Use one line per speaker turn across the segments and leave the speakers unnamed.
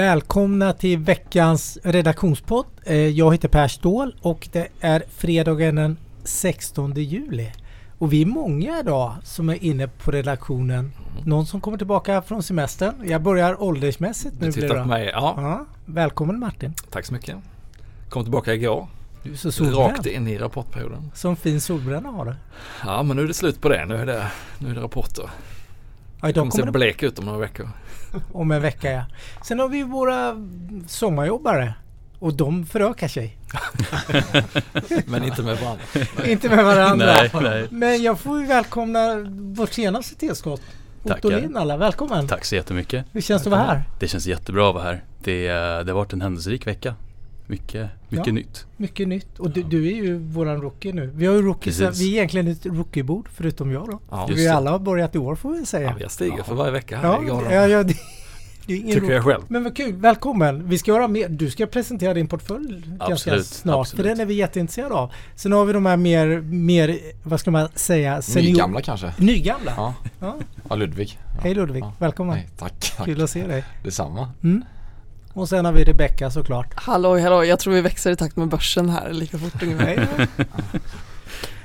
Välkomna till veckans redaktionspodd. Eh, Jag heter Per Ståhl och det är fredagen den 16 juli. Och vi är många idag som är inne på redaktionen. Någon som kommer tillbaka från semestern. Jag börjar åldersmässigt nu.
Du tittar
det.
på mig. Ja,
Ja, välkommen Martin.
tack så mycket. Kom tillbaka igår.
Du är så solbränd.
Rakt in i rapportperioden.
Som fin solbränna har du.
Ja, men nu är det slut på det. Nu är det, nu är det rapporter.
Ja, idag
kommer se
kommer det
blek ut om några veckor.
Om en vecka ja. Sen har vi våra sommarjobbare. Och de förökar sig.
Men inte med varandra.
Inte med varandra.
Nej, nej.
Men jag får ju välkomna vårt senaste tillskott. Otto. Lindalla, välkommen.
Tack så jättemycket.
Hur känns det att vara här?
Det känns jättebra att vara här. Det, eh, det har varit en händelserik vecka. Mycket, mycket
Ja.
nytt.
Mycket nytt. Och du, du är ju våran rookie nu. Vi har ju rookies,
Precis.
vi är egentligen ett rookiebord förutom jag då.
Ja,
vi alla har börjat i år får vi
ja,
säga.
jag stiger för varje vecka här
Ja, ja, ja, det, det är ingen
Tycker jag själv.
Men vad kul, välkommen! Vi ska göra mer. Du ska presentera din portfölj ganska
Absolut,
snart.
absolut.
För den är vi jätteintresserade av. Sen har vi de här mer, mer vad ska man säga? Senior...
Nygamla kanske?
Nygamla?
Ja,
Ja.
ja Ludvig. Ja.
Hej Ludvig,
Ja.
välkommen.
Nej, tack, tack.
Kul att se dig.
Detsamma.
Mm. Och sen har vi Rebecka såklart.
Hallå, hallå, jag tror vi växer i takt med börsen här lika fort ungefär.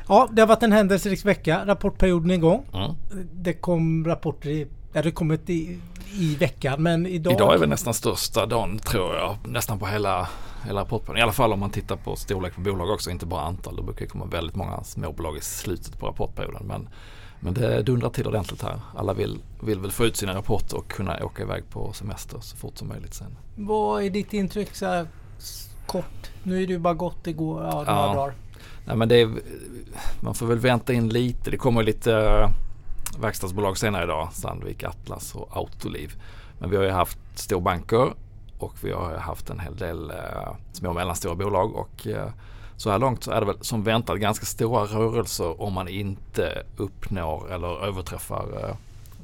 Ja, det har varit en händelserik vecka. Rapportperioden är igång.
Mm.
Det kom rapporter i, ja, det kommit i, i veckan men idag...
Idag är väl nästan största dagen tror jag. Nästan på hela, hela rapporten. I alla fall om man tittar på storlek på bolag också. Inte bara antal. Det brukar komma väldigt många småbolag i slutet på rapportperioden. Men, men det dundrar till ordentligt här. Alla vill, vill väl få ut sina rapporter och kunna åka iväg på semester så fort som möjligt sen.
Vad är ditt intryck så här kort? Nu är det ju bara gått igår, ja, några
Ja.
dagar.
Nej, men det är, man får väl vänta in lite. Det kommer lite äh, verkstadsbolag senare idag. Sandvik, Atlas och Autoliv. Men vi har ju haft storbanker och vi har haft en hel del äh, små och mellanstora bolag. Och äh, så här långt så är det väl som väntat ganska stora rörelser om man inte uppnår eller överträffar eh,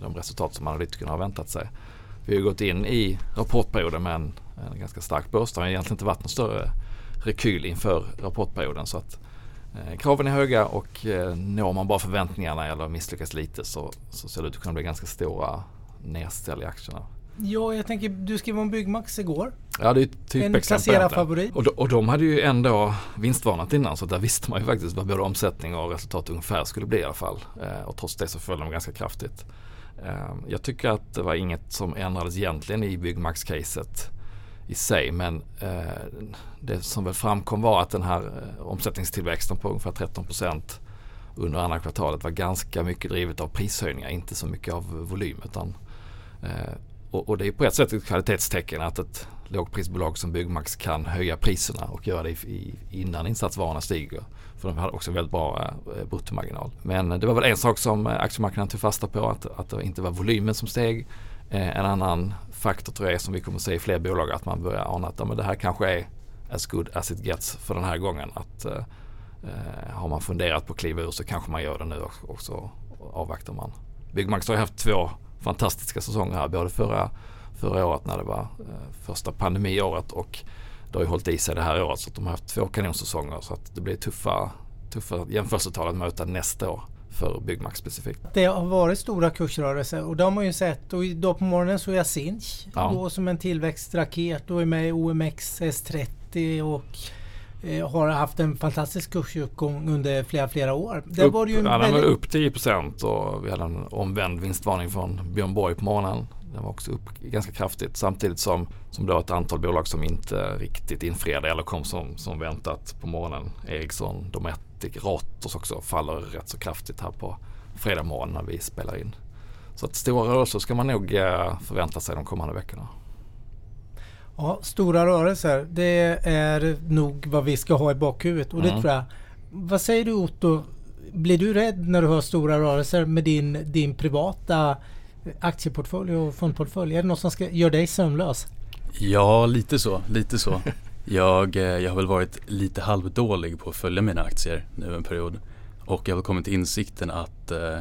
de resultat som analytikerna har väntat sig. Vi har ju gått in i rapportperioden med en, en ganska stark börs. Det har egentligen inte varit någon större rekyl inför rapportperioden. Så att eh, kraven är höga och eh, når man bara förväntningarna eller misslyckas lite så, så ser det ut att kunna bli ganska stora nedställ i aktierna.
Ja, jag tänker, du skrev om Byggmax igår.
Ja, det är ett
en
typexempel.
placerad
egentligen.
favorit.
Och, de, och de hade ju ändå vinstvarnat innan så där visste man ju faktiskt vad både omsättning och resultat ungefär skulle bli i alla fall. Eh, och trots det så föll de ganska kraftigt. Eh, jag tycker att det var inget som ändrades egentligen i Byggmax-caset i sig men eh, det som väl framkom var att den här eh, omsättningstillväxten på ungefär 13% under andra kvartalet var ganska mycket drivet av prishöjningar, inte så mycket av volym. Utan, eh, och, och det är på ett sätt ett kvalitetstecken att ett lågprisbolag som Byggmax kan höja priserna och göra det i, innan insatsvarorna stiger. För de hade också väldigt bra eh, bruttomarginal. Men det var väl en sak som eh, aktiemarknaden tog fasta på att, att det inte var volymen som steg. Eh, en annan faktor tror jag är som vi kommer att se i fler bolag att man börjar ana att ja, men det här kanske är as good as it gets för den här gången. Att, eh, eh, har man funderat på att kliva ur så kanske man gör det nu och, och så avvaktar man. Byggmax har ju haft två fantastiska säsonger här. Både förra, förra året när det var eh, första pandemiåret och det har ju hållit i sig det här året så att de har haft två kanonsäsonger så att det blir tuffa, tuffa jämförelsetal att möta nästa år för Byggmax specifikt.
Det har varit stora kursrörelser och de har man ju sett och idag på morgonen såg jag Sinch
Ja.
gå som en tillväxtraket och är med i OMX S30 och eh, har haft en fantastisk kursuppgång under flera, flera år. Det
upp,
var det ju
ja,
väldigt-
upp 10 och vi hade en omvänd vinstvarning från Björn Borg på morgonen. Den var också upp ganska kraftigt samtidigt som, som det var ett antal bolag som inte riktigt infriade eller kom som, som väntat på morgonen. Ericsson, Dometic, Ratos också faller rätt så kraftigt här på fredag morgon när vi spelar in. Så att stora rörelser ska man nog eh, förvänta sig de kommande veckorna.
Ja, stora rörelser. Det är nog vad vi ska ha i bakhuvudet och det
Mm.
tror jag. Vad säger du Otto? Blir du rädd när du hör stora rörelser med din, din privata aktieportfölj och fondportfölj? Är det något som ska, gör dig sömnlös?
Ja, lite så. Lite så. Jag, eh, jag har väl varit lite halvdålig på att följa mina aktier nu en period. Och jag har väl kommit till insikten att eh,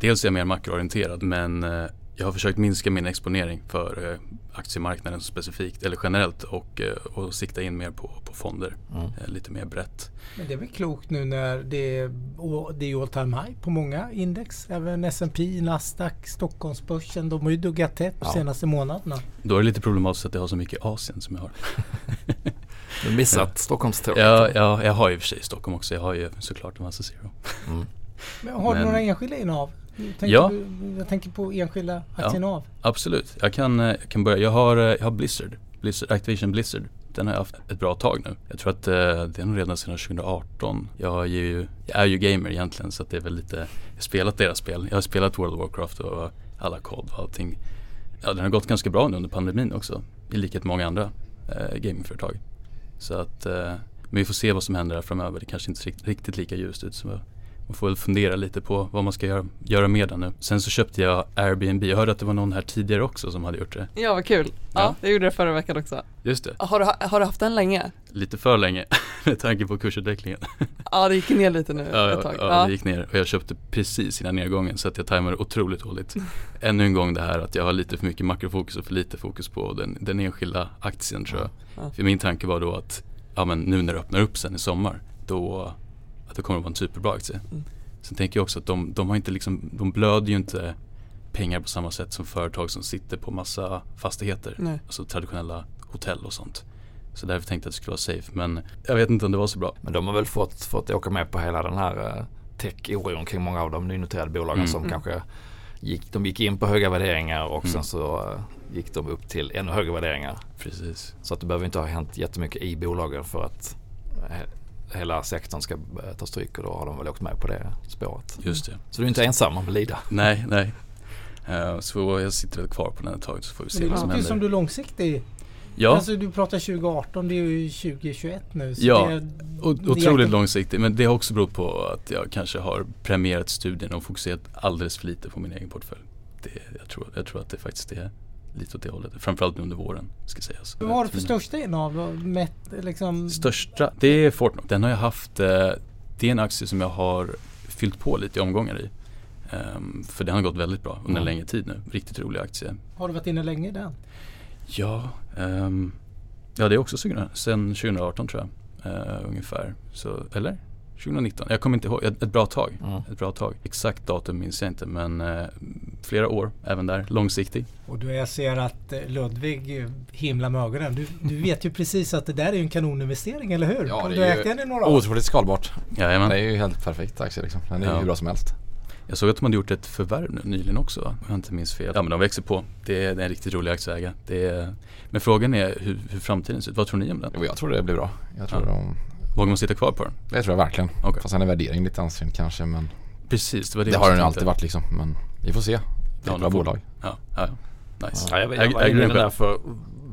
dels är jag mer makroorienterad men eh, jag har försökt minska min exponering för eh, aktiemarknaden specifikt eller generellt och, eh, och sikta in mer på, på fonder.
Mm.
Lite mer brett.
Men det är väl klokt nu när det är, det är all time high på många index. Även S&P, Nasdaq, Stockholmsbörsen. De har ju duggat tätt de
Ja.
senaste månaderna.
Då är det lite problematiskt att jag har så mycket Asien som jag har.
Du har missat Stockholmståget.
Ja, ja, jag har ju i och för sig Stockholm också. Jag har ju såklart en massa zero.
Mm.
Men har du
Men-
några enskilda innehav?
Ja.
du, jag tänker på enskilda aktieinnehav.
Absolut, jag kan, eh, jag kan börja. Jag har, eh, jag har Blizzard, Blizzard, Activation Blizzard. Den har jag haft ett bra tag nu. Jag tror att eh, det är nog redan sedan 2018. Jag är, ju, jag är ju gamer egentligen så att det är väl lite, jag har spelat deras spel. Jag har spelat World of Warcraft och alla kod och allting. Ja, den har gått ganska bra nu under pandemin också. I likhet med många andra eh, gamingföretag. Så att, eh, men vi får se vad som händer här framöver. Det kanske inte ser rikt- riktigt lika ljust ut som man får väl fundera lite på vad man ska göra, göra med den nu. Sen så köpte jag Airbnb. Jag hörde att det var någon här tidigare också som hade gjort det.
Ja vad kul. Ja,
Ja.
jag gjorde det förra veckan också.
Just det,
Har du, har du haft den länge?
lite för länge med tanke på kursutvecklingen.
Ja det gick ner lite nu
Ja,
ett
ja,
tag.
ja, det gick ner och jag köpte precis innan nedgången så att jag tajmade otroligt dåligt. Ännu en gång det här att jag har lite för mycket makrofokus och för lite fokus på den, den enskilda aktien tror jag.
Ja.
För min tanke var då att ja, men nu när det öppnar upp sen i sommar då, det kommer att vara en superbra aktie.
Mm.
Sen tänker jag också att de, de har inte liksom, de blöder ju inte pengar på samma sätt som företag som sitter på massa fastigheter.
Nej.
Alltså traditionella hotell och sånt. Så därför tänkte jag att det skulle vara safe. Men jag vet inte om det var så bra.
Men de har väl fått, fått åka med på hela den här eh, tech-oron kring många av de nynoterade bolagen
Mm.
som
Mm.
kanske gick, de gick in på höga värderingar och
Mm.
sen så eh, gick de upp till ännu högre värderingar.
Precis.
Så att det behöver inte ha hänt jättemycket i bolagen för att he- hela sektorn ska eh, ta stryk och då har de väl åkt med på det spåret.
Just det.
Så du är inte ensam om att lida.
Nej, nej. Eh, så jag sitter väl kvar på den ett tag så får vi se
Men det
vad som
låter ju
händer.
som du är långsiktig.
Ja,
Alltså du pratar 2018, det är ju 2021 nu. Så
Ja,
det,
o-
det är
otroligt
egentligen-
långsiktigt. Men det har också berott på att jag kanske har premierat studien och fokuserat alldeles för lite på min egen portfölj. Det, jag, tror, jag tror att det faktiskt är lite åt det hållet. Framförallt nu under våren ska sägas.
Vad har du för största innehav då? Mätt, liksom,
Största, det är Fortnite. Den har jag haft, eh, det är en aktie som jag har fyllt på lite i omgångar i. Ehm, för den har gått väldigt bra under en
Mm.
längre tid nu. Riktigt rolig aktie.
har du varit inne länge i den?
Ja, ehm, ja det är också 2000, sen 2018 tror jag. eh, ungefär. Så, eller? 2019? Jag kommer inte ihåg. Ett, ett bra tag.
Mm.
Ett bra tag. Exakt datum minns jag inte men eh, flera år även där. Långsiktig.
Och då jag ser att eh, Ludvig eh, himlar med ögonen. Du, du vet ju precis att det där är ju en kanoninvestering, eller hur?
Ja,
Om
det
du
är
ägt
ju
den i några år.
Otroligt skalbart.
Jajamän.
Det är ju helt perfekt aktie liksom. Den är ju
Ja.
hur bra som helst.
Jag såg att de hade gjort ett förvärv nu nyligen också va? Om jag inte minns fel. Ja men de växer på. Det är, det är en riktigt rolig aktieägare. Det är, men frågan är hur, hur framtiden ser ut. Vad tror ni om den?
Jo, jag tror det blir bra. Jag tror
Ja.
de,
Vågar man sitta kvar på den?
det tror jag verkligen.
Okej.
Fast sen är värderingen lite ansträngd kanske men
Precis, det var det
det, har den ju alltid varit liksom. Men vi får se. Det är
Ja,
ett bra
får-
bolag.
Ja, ja. Nice.
Ja, jag, var inne där för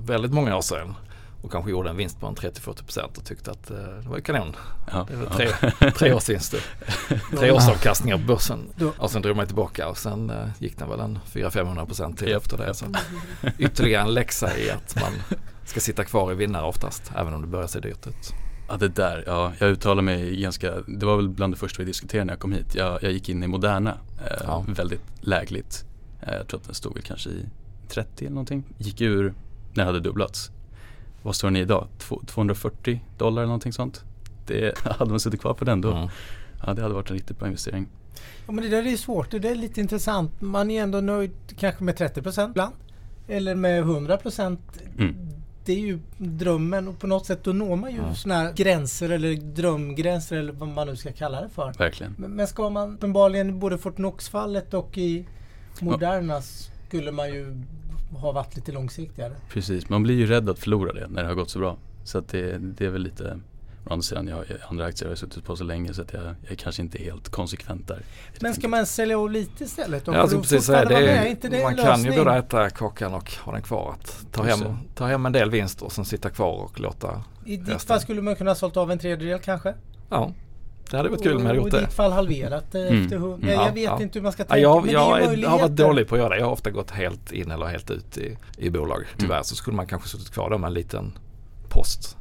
väldigt många år sedan och kanske gjorde en vinst på en 30-40% och tyckte att eh, det var ju kanon.
Ja,
Det var
ja.
tre, tre års vinster. Tre års avkastningar på börsen. Och sen drog man tillbaka och sen eh, gick den väl en 400-500% till efter det. Så ytterligare en läxa i att man ska sitta kvar i vinnare oftast, även om det börjar se dyrt ut.
Ja det där, ja jag uttalar mig ganska, det var väl bland det första vi diskuterade när jag kom hit. Jag, jag gick in i Moderna, eh,
Ja.
väldigt lägligt. Eh, jag tror att den stod väl kanske i 30 eller någonting. Gick ur när det hade dubblats. Vad står den i idag? Två- 240 dollar eller någonting sånt. Det, hade man suttit kvar på den då,
Mm.
ja det hade varit en riktigt bra investering.
Ja, men det där är ju svårt. Det där är lite intressant. Man är ändå nöjd kanske med 30% ibland. Eller med 100%.
Mm.
Det är ju drömmen och på något sätt då når man ju
Ja.
såna här gränser eller drömgränser eller vad man nu ska kalla det för.
Verkligen.
Men men ska man uppenbarligen både Fortnox-fallet och i Moderna skulle man ju ha varit lite långsiktigare.
Precis, man blir ju rädd att förlora det när det har gått så bra. Så att det, det är väl lite Å andra sidan, jag har andra aktier har jag suttit på så länge så att jag, jag är kanske inte helt konsekvent där.
Men ska man sälja av lite istället? då?
Ja, alltså precis
fortfarande
det är,
inte det
man kan ju både äta kakan och ha den kvar. Att ta, hem,
det.
ta hem en del vinst och sen sitta kvar och låta
I ditt
resten.
fall skulle man kunna ha sålt av en tredjedel kanske?
Ja, det hade varit kul om jag hade
Och
gjort
i
det.
ditt fall halverat eh,
Mm.
efter hund.
Mm.
Ja,
Ja,
jag vet
ja.
inte hur man ska
Ja,
tänka.
jag
men
jag
det är
är,
ju
har varit dålig på att göra det. Jag har ofta gått helt in eller helt ut i, i bolag. Tyvärr så skulle man kanske suttit kvar då med en liten post.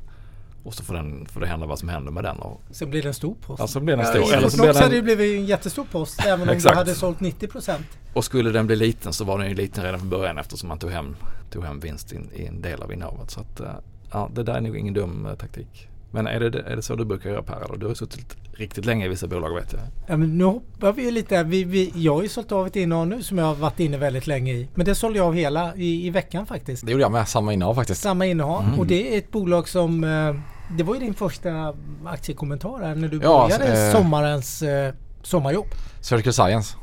Och så får, den, får det hända vad som händer med den. Och,
Sen blir det en stor post.
alltså blir den
Ja,
stor.
I
Eller så blir
Fortnox hade det
den,
blivit en jättestor post även om du hade sålt 90%.
och skulle den bli liten så var den ju liten redan från början eftersom man tog hem, tog hem vinst i, i en del av innehavet. Så att, eh, ja, det där är nog ingen dum eh, taktik. Men är det, är det så du brukar göra Per? Eller? Du har suttit riktigt länge i vissa bolag vet jag.
Ja, men nu hoppar vi lite. Vi, vi, jag har ju sålt av ett innehav nu som jag har varit inne väldigt länge i. Men det sålde jag av hela i, i veckan faktiskt.
Det gjorde jag med, samma innehav faktiskt.
Samma innehav.
Mm.
Och det är ett bolag som... Eh, det var ju din första aktiekommentar här när du
Ja,
började
eh,
sommarens eh, sommarjobb.
Surgical Science.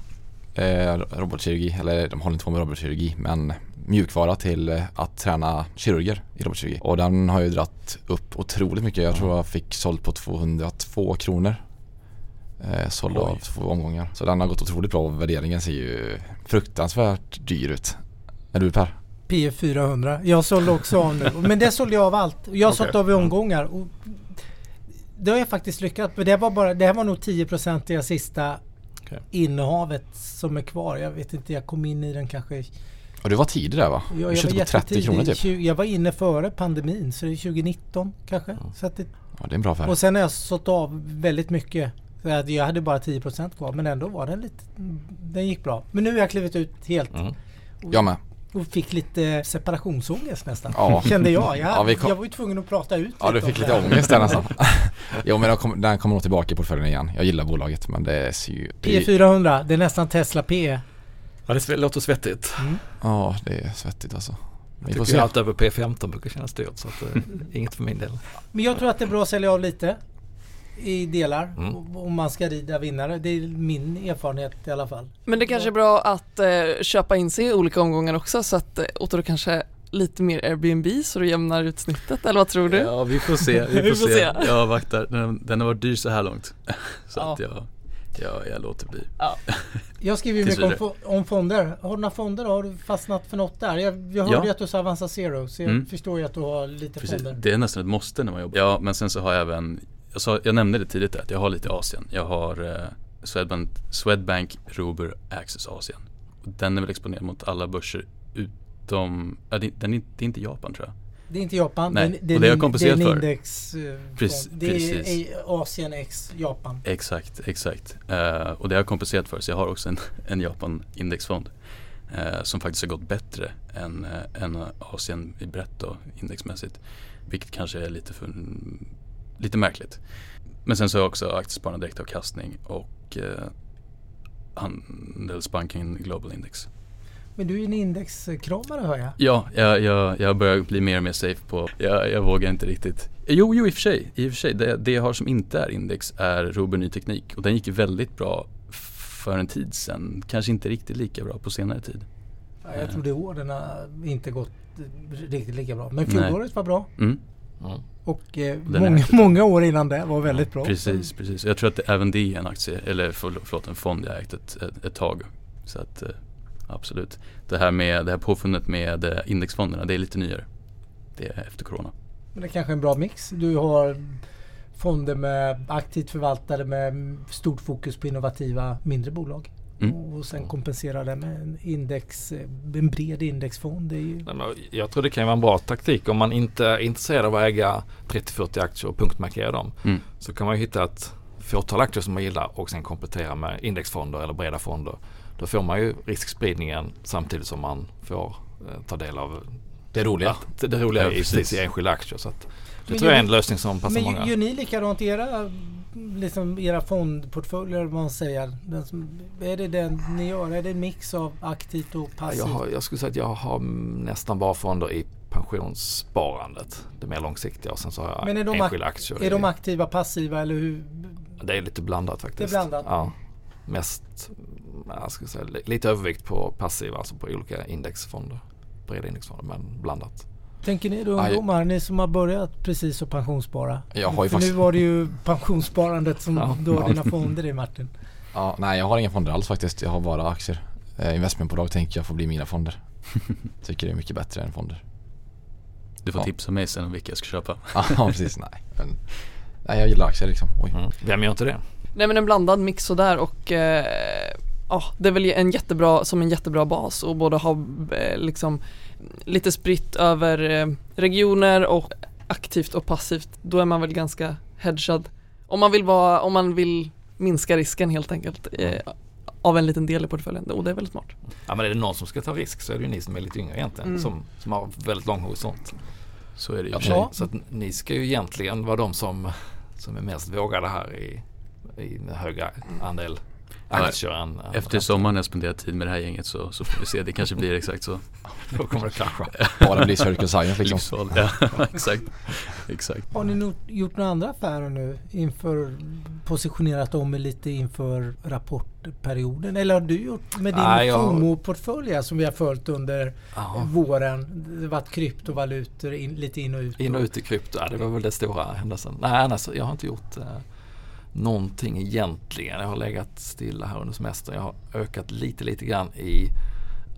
Eh, robotkirurgi, eller de håller inte på med robotkirurgi men mjukvara till eh, att träna kirurger i robotkirurgi. Och den har ju dratt upp otroligt mycket. Jag tror jag fick sålt på 202 kronor. Eh, såld
Oj.
av två omgångar. Så den har gått otroligt bra och värderingen ser ju fruktansvärt dyr ut. Är du Per?
P 400. Jag sålde också av nu. Men det sålde jag av allt. Jag har
Okej.
sålt av i omgångar. Och det har jag faktiskt lyckats med. Det, var bara, det här var nog 10% i det sista
Okej.
innehavet som är kvar. Jag vet inte, jag kom in i den kanske...
Och du var tidig där va?
Jag,
du
jag,
köpte på 30
jättetidig.
kronor typ.
Jag var inne före pandemin så det är 2019 kanske. Så att det,
Ja, det är en bra affär.
och sen har jag sålt av väldigt mycket. Så jag hade bara 10% kvar men ändå var den lite... Den gick bra. Men nu har jag klivit ut helt
Mm.
Jag med.
Och fick lite separationsångest nästan.
Ja.
Kände jag. Jag,
Ja, vi kom-
jag var ju tvungen att prata ut
Ja, du fick lite
här.
ångest där nästan. jo men den kommer den kommer nog tillbaka i portföljen igen. Jag gillar bolaget men det ser ju... det är ju-
P400, det är nästan Tesla P.
Ja, det låter svettigt.
Ja, det är svettigt alltså. Vi
Jag
får
tycker
se.
allt över P15 brukar kännas dyrt så att, eh, inget för min del.
Men jag tror att det är bra att sälja av lite i delar
Mm.
om man ska rida vinnare. Det är min erfarenhet i alla fall.
Men det kanske är bra att eh, köpa in sig i olika omgångar också så att eh, Otto du kanske lite mer Airbnb så du jämnar ut snittet eller vad tror du?
Ja vi får se, vi får,
Vi får
se.
se.
Jag avvaktar, den, den har varit dyr så här långt. Så
Ja.
att jag, jag, jag låter bli.
Jag skriver ju mycket om, om fonder. Har du några fonder? Har du fastnat för något där? Jag, jag hörde
Ja.
att du sa Avanza Zero så jag
Mm.
förstår ju att du har lite
Precis,
fonder.
det är nästan ett måste när man jobbar. Ja men sen så har jag även, jag, sa, jag nämnde det tidigt att jag har lite Asien. Jag har eh, Swedbank, Swedbank Robur Access Asien. Och den är väl exponerad mot alla börser utom, ja, det, den är, det är inte Japan tror jag.
Det är inte Japan.
Nej,
det, är- det, är
och det har jag
en-
kompenserat
är
för.
index. eh,
Precis,
det är
precis.
i Asien X Japan.
Exakt, exakt. Eh, och det har jag kompenserat för så jag har också en, en Japan indexfond. eh, som faktiskt har gått bättre än, eh, än Asien i brett då, indexmässigt. Vilket kanske är lite, för, lite märkligt. Men sen så har jag också aktiesparande direktavkastning och eh, Handelsbanken Global Index.
Men du är en indexkramare hör jag.
Ja, jag, jag, jag börjar bli mer och mer safe på, jag, jag vågar inte riktigt. Jo, jo i och för sig, i och för sig. Det, det jag har som inte är index är Robur Ny Teknik och den gick ju väldigt bra för en tid sedan. Kanske inte riktigt lika bra på senare tid.
Ja, Jag tror det åren har inte gått riktigt lika bra. Men fjolåret var bra.
Mm,
Och eh, många, många år innan det var väldigt bra.
precis, precis. Jag tror att det, även det är en aktie, eller förl- förlåt en fond jag ägt ett, ett, ett tag. Så att eh, absolut. Det här med det här påfundet med eh, indexfonderna, det är lite nyare. Det är efter corona.
Men det är kanske är en bra mix. Du har fonder med aktivt förvaltade med stort fokus på innovativa mindre bolag.
Mm.
Och sen kompensera det med en, index, eh, en bred indexfond. Det är ju,
Nej, men Jag tror det kan vara en bra taktik om man inte är intresserad av att äga 30-40 aktier och punktmarkera dem.
Mm.
Så kan man ju hitta ett fåtal aktier som man gillar och sen komplettera med indexfonder eller breda fonder. Då får man ju riskspridningen samtidigt som man får eh, ta del av
Det roliga.
det, det roliga
Ja,
i,
precis.
i enskilda aktier. Så att det
Men
tror jag är en lösning som passar
men
många.
gör, gör ni likadant i era, liksom era fondportföljer? Vad man säger? Den som, är det den ni gör? Är det en mix av aktivt och passivt?
jag, har, jag skulle säga att jag har nästan bara fonder i pensionssparandet. Det mer långsiktiga och sen så har jag
Men är de
enskilda
ak-
aktier.
är
i-
de aktiva, passiva eller hur?
Det är lite blandat faktiskt.
Det är blandat?
Ja. Mest, ja, jag ska säga, li- lite övervikt på passiva, alltså på olika indexfonder. Breda indexfonder, men blandat.
Tänker ni då
Aj.
ungdomar, ni som har börjat precis att pensionsspara?
Jag har ju
För
faktiskt-
nu var det ju pensionssparandet som
Ja.
då
Ja.
dina fonder i Martin.
Ja, nej jag har inga fonder alls faktiskt. Jag har bara aktier. Eh, investmentbolag tänker jag får bli mina fonder. Tycker det är mycket bättre än fonder.
Du får
Ja.
tipsa mig sen om vilka jag ska köpa.
Ja precis, nej. Men, nej jag gillar aktier liksom. Oj.
Mm. Vem gör inte det?
Nej men en blandad mix sådär och eh, ja, det är väl en jättebra, som en jättebra bas och både ha eh, liksom lite spritt över eh, regioner och aktivt och passivt, då är man väl ganska hedgad. Om man vill, vara, om man vill minska risken helt enkelt eh, av en liten del i portföljen och det är väldigt smart.
Ja men är det någon som ska ta risk så är det ju ni som är lite yngre egentligen.
Mm.
Som, som har väldigt lång horisont.
Så är det ju.
Ja. Så att ni ska ju egentligen vara de som, som är mest vågade här i, i med högre än
Efter sommaren när jag spenderat tid med det här gänget så, så får vi se. Det kanske blir exakt så.
Då kommer det krascha.
Bara bli Circle Science liksom.
Livsval. Ja, exakt. exakt.
Har ni nog gjort några andra affärer nu inför positionerat om er lite inför rapportperioden? Eller har du gjort med din
Nej, jag-
FOMO-portfölj som vi har följt under
Ja.
våren? Det har varit kryptovalutor in, lite in och ut.
In och ut i krypto, ja, det var väl det stora händelsen. Nej annars, jag har inte gjort eh, någonting egentligen. Jag har legat stilla här under semestern. Jag har ökat lite, lite grann i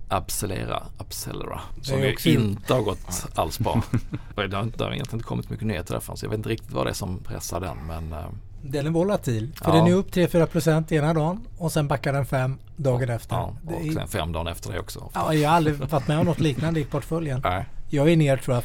Abcelera, Abcelera som ju inte har gått alls bra. det, har, inte- det har egentligen inte kommit mycket nyheter därifrån så jag vet inte riktigt vad det är som pressar den men eh,
Den är volatil. För
Ja.
den är upp 3-4% ena dagen och sen backar den 5 dagen efter.
ja, och
är-
sen fem dagar efter det också.
Ja, jag har aldrig varit med om något liknande i portföljen.
Nej,
Jag är ner tror jag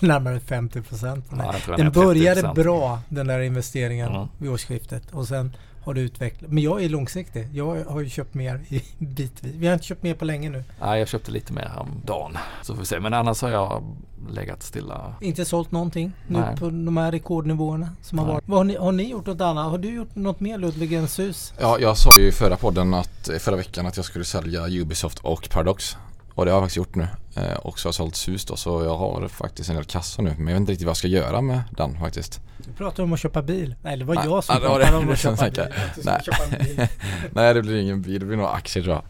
närmare 50 procent.
Ja,
den började
30%.
bra den där investeringen
Mm.
vid årsskiftet och sen har det utvecklat. Men jag är långsiktig. Jag har ju köpt mer i bitvis. Vi har inte köpt mer på länge nu.
Nej, jag köpte lite mer om dagen. Så får vi se. Men annars har jag legat stilla.
Inte sålt någonting nu
Nej.
på de här rekordnivåerna som har
Nej.
varit. Vad har, ni, har ni gjort något annat? Har du gjort något mer Ludvigens hus?
Ja, jag sa ju i förra podden att, förra veckan att jag skulle sälja Ubisoft och Paradox. Och det har jag faktiskt gjort nu. Eh, och så har jag sålt hus då så jag har faktiskt en del kassa nu. Men jag vet inte riktigt vad jag ska göra med den faktiskt.
Du pratade om att köpa bil. Nej, det var
Nej,
jag som
ja, det var
pratade
det.
om
Det
att köpa bil. Att
nej.
köpa en bil.
Nej det blir ingen bil, det blir nog aktier tror jag.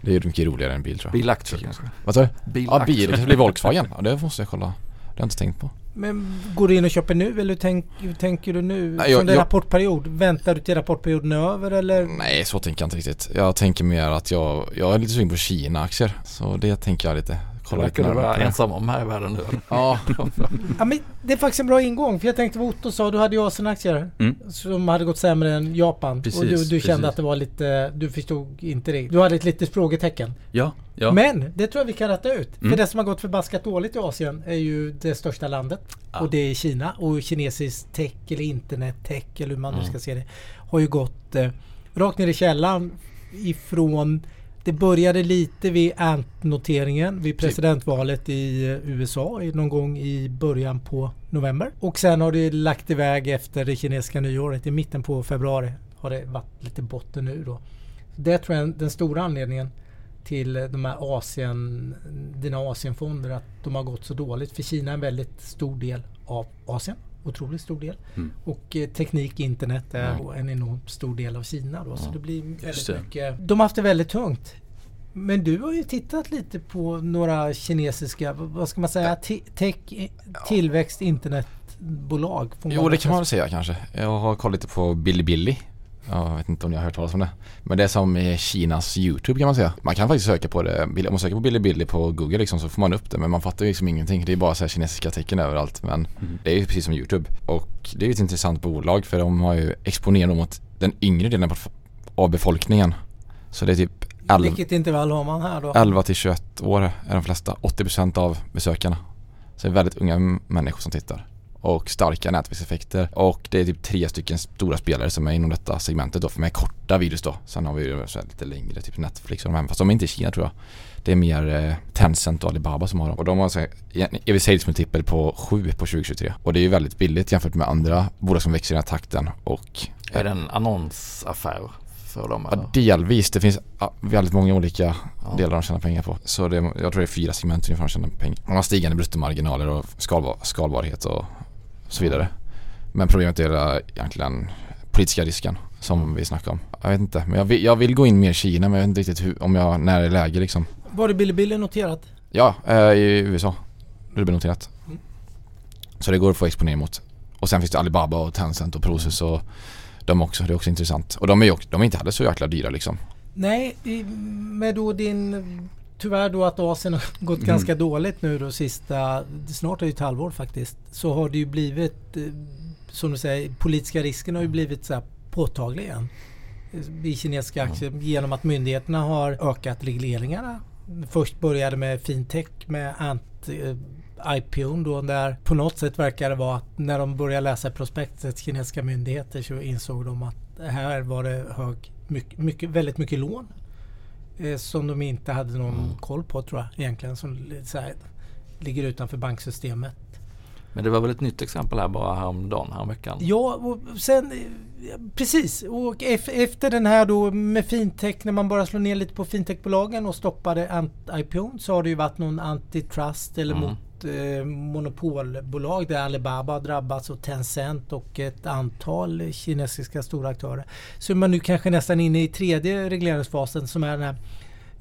Det är mycket roligare än bil tror jag.
Bilaktier kanske?
Vad sa du?
Bilaktier.
Ja bil, det kanske blir Volkswagen. Ja det måste jag kolla. Det har jag inte tänkt på.
Men går du in och köper nu eller hur, tänk, hur tänker du nu?
Nej, jag-
Som det är
jag-
rapportperiod. Väntar du till rapportperioden är över eller?
Nej så tänker jag inte riktigt. Jag tänker mer att jag, jag är lite sugen på Kina-aktier. Så det tänker jag lite. Kolla
verkar du
det.
ensam om här i världen nu.
Ja,
Ja, men det är faktiskt en bra ingång. För jag tänkte vad Otto sa. Du hade ju Asienaktier
Mm.
som hade gått sämre än Japan.
Precis,
och du, du kände att det var lite... Du förstod inte det. Du hade ett litet frågetecken.
Ja, ja.
Men det tror jag vi kan rätta ut. För
Mm.
det som har gått förbaskat dåligt i Asien är ju det största landet.
Ja.
Och det är Kina. Och kinesisk tech eller internet-tech eller hur man nu
Mm.
ska se det. Har ju gått eh, rakt ner i källan ifrån det började lite vid Ant-noteringen vid presidentvalet i eh, USA någon gång i början på november. Och sen har det lagt iväg efter det kinesiska nyåret i mitten på februari. Har det varit lite botten nu då. Det tror jag är den stora anledningen till eh, de här Asien, dina Asienfonder att de har gått så dåligt. För Kina är en väldigt stor del av Asien. Otroligt stor del.
Mm.
Och eh, teknik, internet är
Mm.
en enormt stor del av Kina då. Så
Ja.
det blir väldigt
det.
mycket. De har haft det väldigt tungt. Men du har ju tittat lite på några kinesiska, vad ska man säga, te- tech, i- tillväxt, internetbolag.
jo det kan man väl
säga.
säga kanske. Jag har kollat lite på Bilibili. Jag vet inte om ni har hört talas om det. Men det är som Kinas YouTube kan man säga. Man kan faktiskt söka på det. Om man söker på Bilibili på Google liksom så får man upp det. Men man fattar ju liksom ingenting. Det är bara så kinesiska tecken överallt. Men
Mm.
det är ju precis som YouTube. Och det är ju ett intressant bolag för de har ju exponerat mot den yngre delen av- befolkningen. Så det är typ 11,
Vilket intervall har man här då?
11 till 21 år är de flesta. 80% av besökarna. Så det är väldigt unga människor som tittar. Och starka nätverkseffekter. Och det är typ tre stycken stora spelare som är inom detta segmentet då. För med korta videos då. Sen har vi ju lite längre, typ Netflix och de här. Fast de är inte i Kina tror jag. Det är mer eh, Tencent och Alibaba som har dem. Och de har så här, sales multipel på 7 på 2023. Och det är ju väldigt billigt jämfört med andra bolag som växer i den här takten. Och
Är det en annonsaffär för dem?
Ja, delvis. Det finns ja, väldigt många olika
Ja.
delar de tjänar pengar på. Så det, jag tror det är fyra segment ungefär de tjänar pengar. De har stigande bruttomarginaler och skalbar, skalbarhet och så vidare. Men problemet är det egentligen politiska risken som vi snackade om. Jag vet inte, men jag vill, jag vill gå in mer i Kina men jag vet inte riktigt hur, om jag, när det är läge liksom.
Var det Bilibili noterat?
Ja, eh, i USA. Dubbelnoterat.
Mm.
Så det går att få exponering mot. Och sen finns det Alibaba och Tencent och Prosus och de också. Det är också intressant. Och de är ju också, de är inte heller så jäkla dyra liksom.
Nej, med då din... Tyvärr då att Asien har gått
Mm.
ganska dåligt nu då sista... Snart är det ett halvår faktiskt. Så har det ju blivit, eh, som du säger, politiska risken har ju blivit så här påtaglig igen. I kinesiska aktier genom att myndigheterna har ökat regleringarna. Först började med fintech med Ant, eh, IPOn då där på något sätt verkar det vara att när de började läsa prospektet, kinesiska myndigheter, så insåg de att här var det hög, mycket, mycket, väldigt mycket lån eh, som de inte hade någon
Mm.
koll på tror jag egentligen. Som här, ligger utanför banksystemet.
Men det var väl ett nytt exempel här bara häromdagen, häromveckan?
Ja, och sen eh, precis. Och ef- efter den här då med fintech, när man bara slår ner lite på fintechbolagen och stoppade IPOn så har det ju varit någon antitrust eller
Mm.
mot eh, monopolbolag där Alibaba har drabbats och Tencent och ett antal kinesiska stora aktörer. Så är man nu kanske nästan inne i tredje regleringsfasen som är den här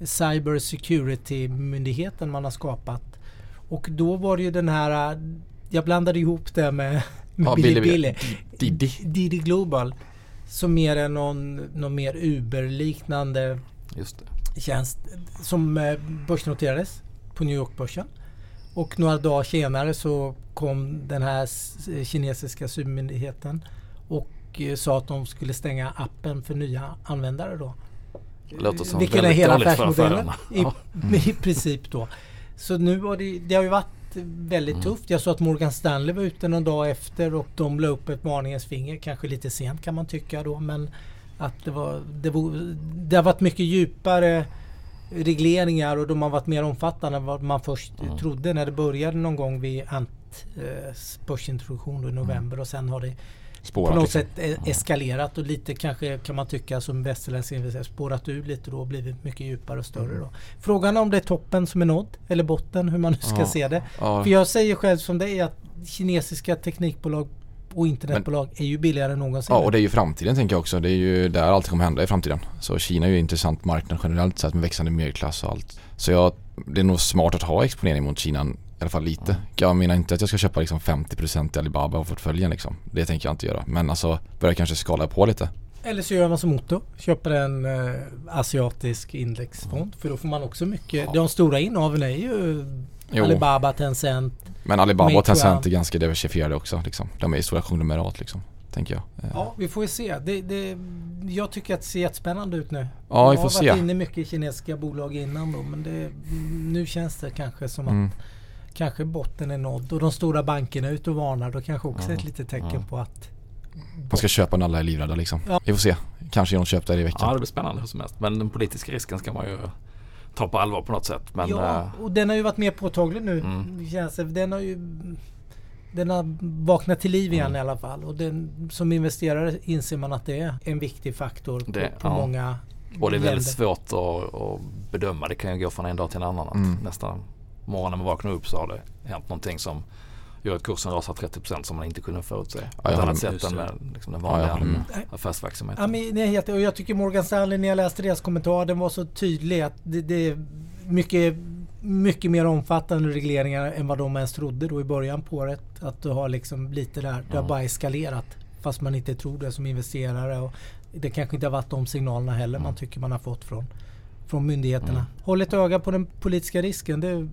Cyber Security-myndigheten man har skapat. Och då var det ju den här, jag blandade ihop det med, med
Ja,
Billy
Billy-. Diddy.
Diddy Global. Som mer är någon, någon mer Uber-liknande
Just det.
tjänst som eh, börsnoterades på New York-börsen. Och några dagar senare så kom den här kinesiska supermyndigheten och eh, sa att de skulle stänga appen för nya användare då.
Låter som
Vilken är hela affärsmodellen i, i princip då. Så nu var det, det har ju varit väldigt
Mm.
tufft. Jag såg att Morgan Stanley var ute någon dag efter och de la upp ett varningens finger. Kanske lite sent kan man tycka då men att det var, det, var, det har varit mycket djupare regleringar och de har varit mer omfattande än vad man först
Mm.
trodde när det började någon gång vid Ant eh, börsintroduktion i november och sen har det
Spårat
på något
liksom.
sätt e- eskalerat och lite kanske kan man tycka som västerländsk investerare spårat ur lite då och blivit mycket djupare och större då. Frågan är om det är toppen som är nådd eller botten hur man nu ska se det. För jag säger själv som dig att kinesiska teknikbolag och internetbolag är ju billigare än någonsin.
ja, och det är ju framtiden tänker jag också. Det är ju där allt kommer hända i framtiden. Så Kina är ju en intressant marknad generellt sett med växande medelklass och allt. Så jag, det är nog smart att ha exponering mot Kina i alla fall lite. Jag menar inte att jag ska köpa liksom 50% i Alibaba och portföljen liksom. Det tänker jag inte göra. Men alltså börja kanske skala på lite.
Eller så gör man som Otto. Köper en eh, asiatisk indexfond. För då får man också mycket.
Ja.
De stora innehaven är ju
Jo,
Alibaba, Tencent.
Men Alibaba och. Tencent är ganska diversifierade också liksom. De är ju stora konglomerat liksom. Tänker jag. Eh,
Ja, vi får ju se. Det, det, jag tycker att det ser jättespännande ut nu.
Ja, vi
jag
får
har varit
se.
inne mycket i kinesiska bolag innan då. Men det, nu känns det kanske som att
Mm.
kanske botten är nådd. Och de stora bankerna är ute och varnar. Då kanske också är ett
Ja,
litet tecken
ja.
på att
Man ska köpa när alla är livrädda liksom.
Ja.
Vi får se. Kanske genom köp där i
Ja,
veckan.
det blir spännande hur som helst. Men den politiska risken ska man ju ta på allvar på något sätt. Men
ja,
eh,
och den har ju varit mer påtaglig nu.
Mm.
Känns det. Den har ju den har vaknat till liv igen
Mm.
i alla fall. Och den, som investerare inser man att det är en viktig faktor på,
Det-
på
ja.
många
och det är väldigt
länder.
svårt att, att bedöma. Det kan ju gå från en dag till en annan. Att
Mm.
Nästan morgonen man vaknar upp så har det hänt någonting som gör att kursen rasar 30% som man inte kunde förutse. På
jag
ett annat sätt än med liksom den
Ja, jag
vanliga
håller med.
Ja,
affärsverksamheten.
men det är helt, och jag tycker Morgan Stanley när jag läste deras kommentar den var så tydlig att det, det är mycket, mycket mer omfattande regleringar än vad de ens trodde då i början på året. Att du har liksom lite där, det har
Ja.
bara eskalerat. Fast man inte tror det som investerare. Och det kanske inte har varit de signalerna heller man
Mm.
tycker man har fått från, från myndigheterna.
Mm.
Håll ett öga på den politiska risken. Det,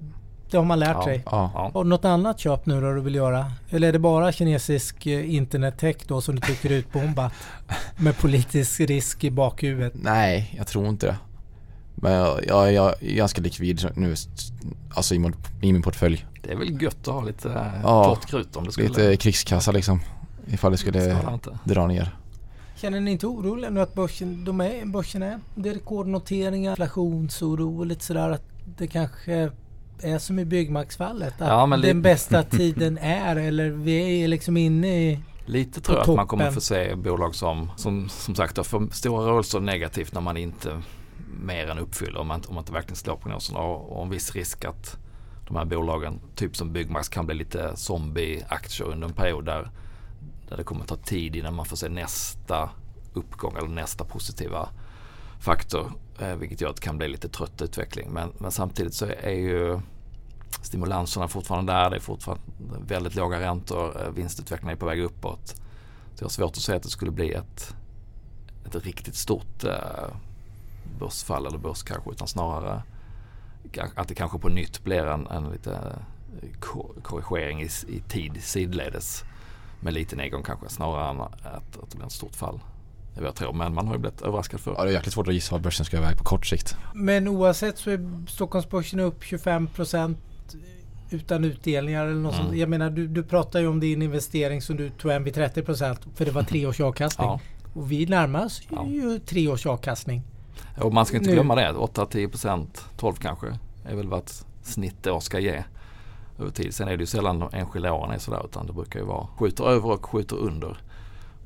det har man lärt
Ja.
sig.
Ja.
Ja.
Har du något annat köp nu då du vill göra? Eller är det bara kinesisk eh, internettech då som du tycker är utbombat? Med politisk risk i bakhuvudet?
Nej, jag tror inte det. Men jag, jag, jag är ganska likvid nu, alltså i, i min portfölj.
Det är väl gött att ha lite eh,
Ja.
torrt krut om det skulle
Lite krigskassa liksom. Ifall det skulle dra ner.
Känner ni inte oroliga nu att börsen, de är, börsen är, det är rekordnoteringar, inflationsoro och lite sådär att det kanske är som i byggmaxfallet? Att
Ja,
den
lite-
bästa tiden är eller vi är liksom inne i...
Lite tror jag att man kommer
toppen.
få se bolag som som, som sagt har för stora rörelser negativt när man inte mer än uppfyller om man, om man inte verkligen slår prognoserna och, och en viss risk att de här bolagen, typ som Byggmax, kan bli lite zombie-aktier under en period där, där det kommer ta tid innan man får se nästa uppgång eller nästa positiva faktor. Eh, vilket gör att det kan bli lite trött utveckling. Men, men samtidigt så är ju stimulanserna fortfarande där. Det är fortfarande väldigt låga räntor. Eh, vinstutvecklingen är på väg uppåt. Så jag har svårt att säga att det skulle bli ett, ett riktigt stort eh, börsfall eller börskrasch utan snarare att det kanske på nytt blir en, en lite korrigering i, i tid sidledes med lite nedgång kanske snarare än att, att det blir ett stort fall. Är vad jag tror men man har ju blivit överraskad för.
Ja, det är jäkligt svårt att gissa vad börsen ska iväg på kort sikt.
Men oavsett så är Stockholmsbörsen upp 25 procent utan utdelningar eller något
Mm.
sånt. Jag menar du, du pratar ju om din investering som du tog hem vid 30% för det var tre års avkastning.
Ja.
Och vi närmar oss
Ja.
ju tre års avkastning.
Och man ska inte
Nu.
glömma det. 8-10%, 12 kanske, är väl vad ett snittår ska ge över tid. Sen är det ju sällan de enskilda åren är sådär utan det brukar ju vara skjuter över och skjuter under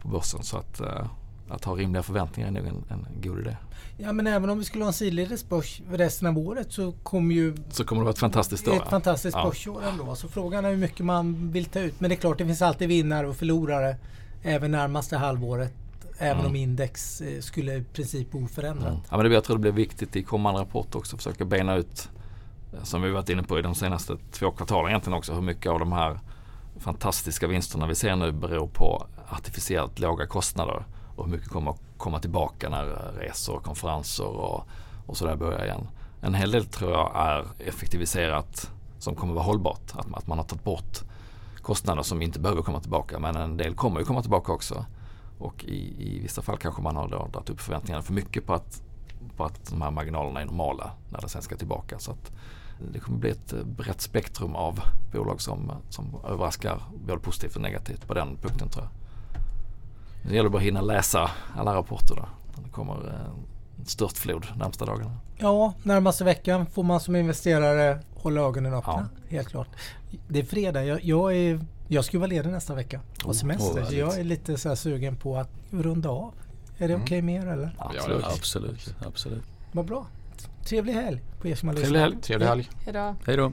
på börsen. Så att, eh, att ha rimliga förväntningar är nog en, en god idé.
Ja men även om vi skulle ha en sidledes börs resten av året så kommer ju
Så kommer det vara ett fantastiskt år.
ett
ja.
fantastiskt
Ja.
börsår ändå. Så frågan är hur mycket man vill ta ut. Men det är klart det finns alltid vinnare och förlorare även närmaste halvåret. Även
Mm.
om index eh, skulle i princip oförändrat.
Mm. Ja, men det, jag tror det blir viktigt i kommande rapport också att försöka bena ut eh, som vi varit inne på i de senaste två kvartalen egentligen också hur mycket av de här fantastiska vinsterna vi ser nu beror på artificiellt låga kostnader och hur mycket kommer att komma tillbaka när resor resor, konferenser och, och sådär börjar igen. En hel del tror jag är effektiviserat som kommer att vara hållbart. Att, att man har tagit bort kostnader som inte behöver komma tillbaka men en del kommer ju komma tillbaka också. Och i, i vissa fall kanske man har då dragit upp förväntningarna för mycket på att, på att de här marginalerna är normala när det sen ska tillbaka. Så att det kommer bli ett brett spektrum av bolag som, som överraskar både positivt och negativt på den punkten tror jag. Det gäller bara att hinna läsa alla rapporter då. Det kommer eh, en störtflod de närmsta dagarna.
Ja, närmaste veckan får man som investerare hålla ögonen öppna. Helt klart. Det är fredag. Jag, jag, är, jag ska vara ledig nästa vecka.
Oh,
Och semester.
oh,
jag är lite så här sugen på att runda av. Är det
Mm.
okej med er eller?
Absolut.
Absolut, absolut.
Vad bra. Trevlig helg på er som har lyssnat.
Trevlig helg.
Trevlig helg.
Hejdå.
Hej då.